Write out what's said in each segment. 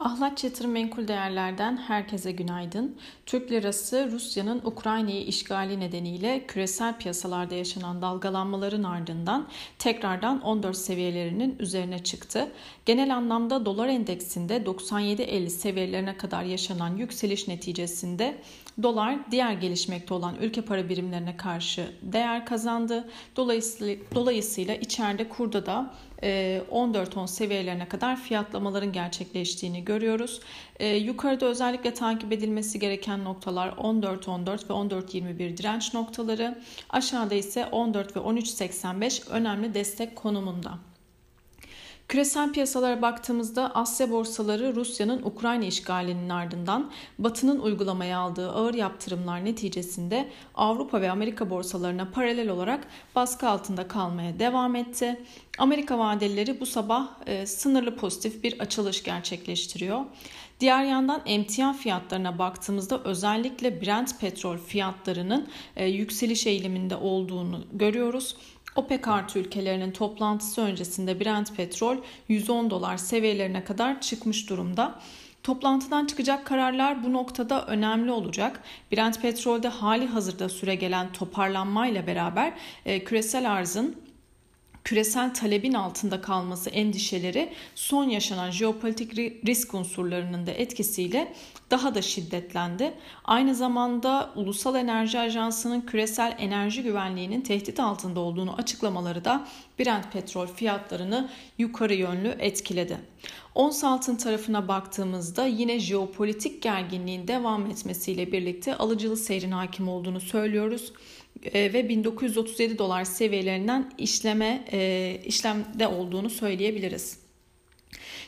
Ahlat Yatırım Menkul Değerler'den herkese günaydın. Türk lirası Rusya'nın Ukrayna'yı işgali nedeniyle küresel piyasalarda yaşanan dalgalanmaların ardından tekrardan 14 seviyelerinin üzerine çıktı. Genel anlamda dolar endeksinde 97.50 seviyelerine kadar yaşanan yükseliş neticesinde dolar diğer gelişmekte olan ülke para birimlerine karşı değer kazandı. Dolayısıyla, dolayısıyla içeride kurda da 14-10 e, seviyelerine kadar fiyatlamaların gerçekleştiğini görüyoruz. E, yukarıda özellikle takip edilmesi gereken noktalar 14-14 ve 14-21 direnç noktaları. Aşağıda ise 14 ve 13-85 önemli destek konumunda. Küresel piyasalara baktığımızda Asya borsaları Rusya'nın Ukrayna işgalinin ardından Batı'nın uygulamaya aldığı ağır yaptırımlar neticesinde Avrupa ve Amerika borsalarına paralel olarak baskı altında kalmaya devam etti. Amerika vadeleri bu sabah e, sınırlı pozitif bir açılış gerçekleştiriyor. Diğer yandan emtia fiyatlarına baktığımızda özellikle Brent petrol fiyatlarının e, yükseliş eğiliminde olduğunu görüyoruz. OPEC artı ülkelerinin toplantısı öncesinde Brent petrol 110 dolar seviyelerine kadar çıkmış durumda. Toplantıdan çıkacak kararlar bu noktada önemli olacak. Brent petrolde hali hazırda süre gelen toparlanmayla beraber e, küresel arzın küresel talebin altında kalması endişeleri son yaşanan jeopolitik risk unsurlarının da etkisiyle daha da şiddetlendi. Aynı zamanda Ulusal Enerji Ajansı'nın küresel enerji güvenliğinin tehdit altında olduğunu açıklamaları da Brent petrol fiyatlarını yukarı yönlü etkiledi. Ons altın tarafına baktığımızda yine jeopolitik gerginliğin devam etmesiyle birlikte alıcılı seyrin hakim olduğunu söylüyoruz e, ve 1937 dolar seviyelerinden işleme e, işlemde olduğunu söyleyebiliriz.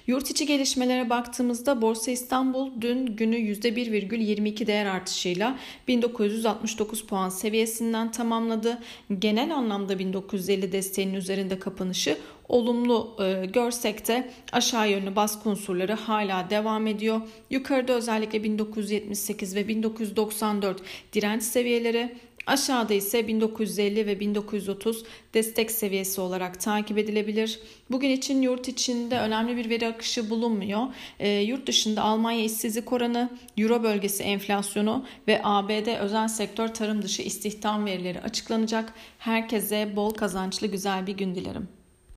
Yurt içi gelişmelere baktığımızda Borsa İstanbul dün günü %1,22 değer artışıyla 1969 puan seviyesinden tamamladı. Genel anlamda 1950 desteğinin üzerinde kapanışı olumlu e, görsek de aşağı yönlü baskı unsurları hala devam ediyor. Yukarıda özellikle 1978 ve 1994 direnç seviyeleri Aşağıda ise 1950 ve 1930 destek seviyesi olarak takip edilebilir. Bugün için yurt içinde önemli bir veri akışı bulunmuyor. E, yurt dışında Almanya işsizlik oranı, Euro bölgesi enflasyonu ve ABD özel sektör tarım dışı istihdam verileri açıklanacak. Herkese bol kazançlı güzel bir gün dilerim.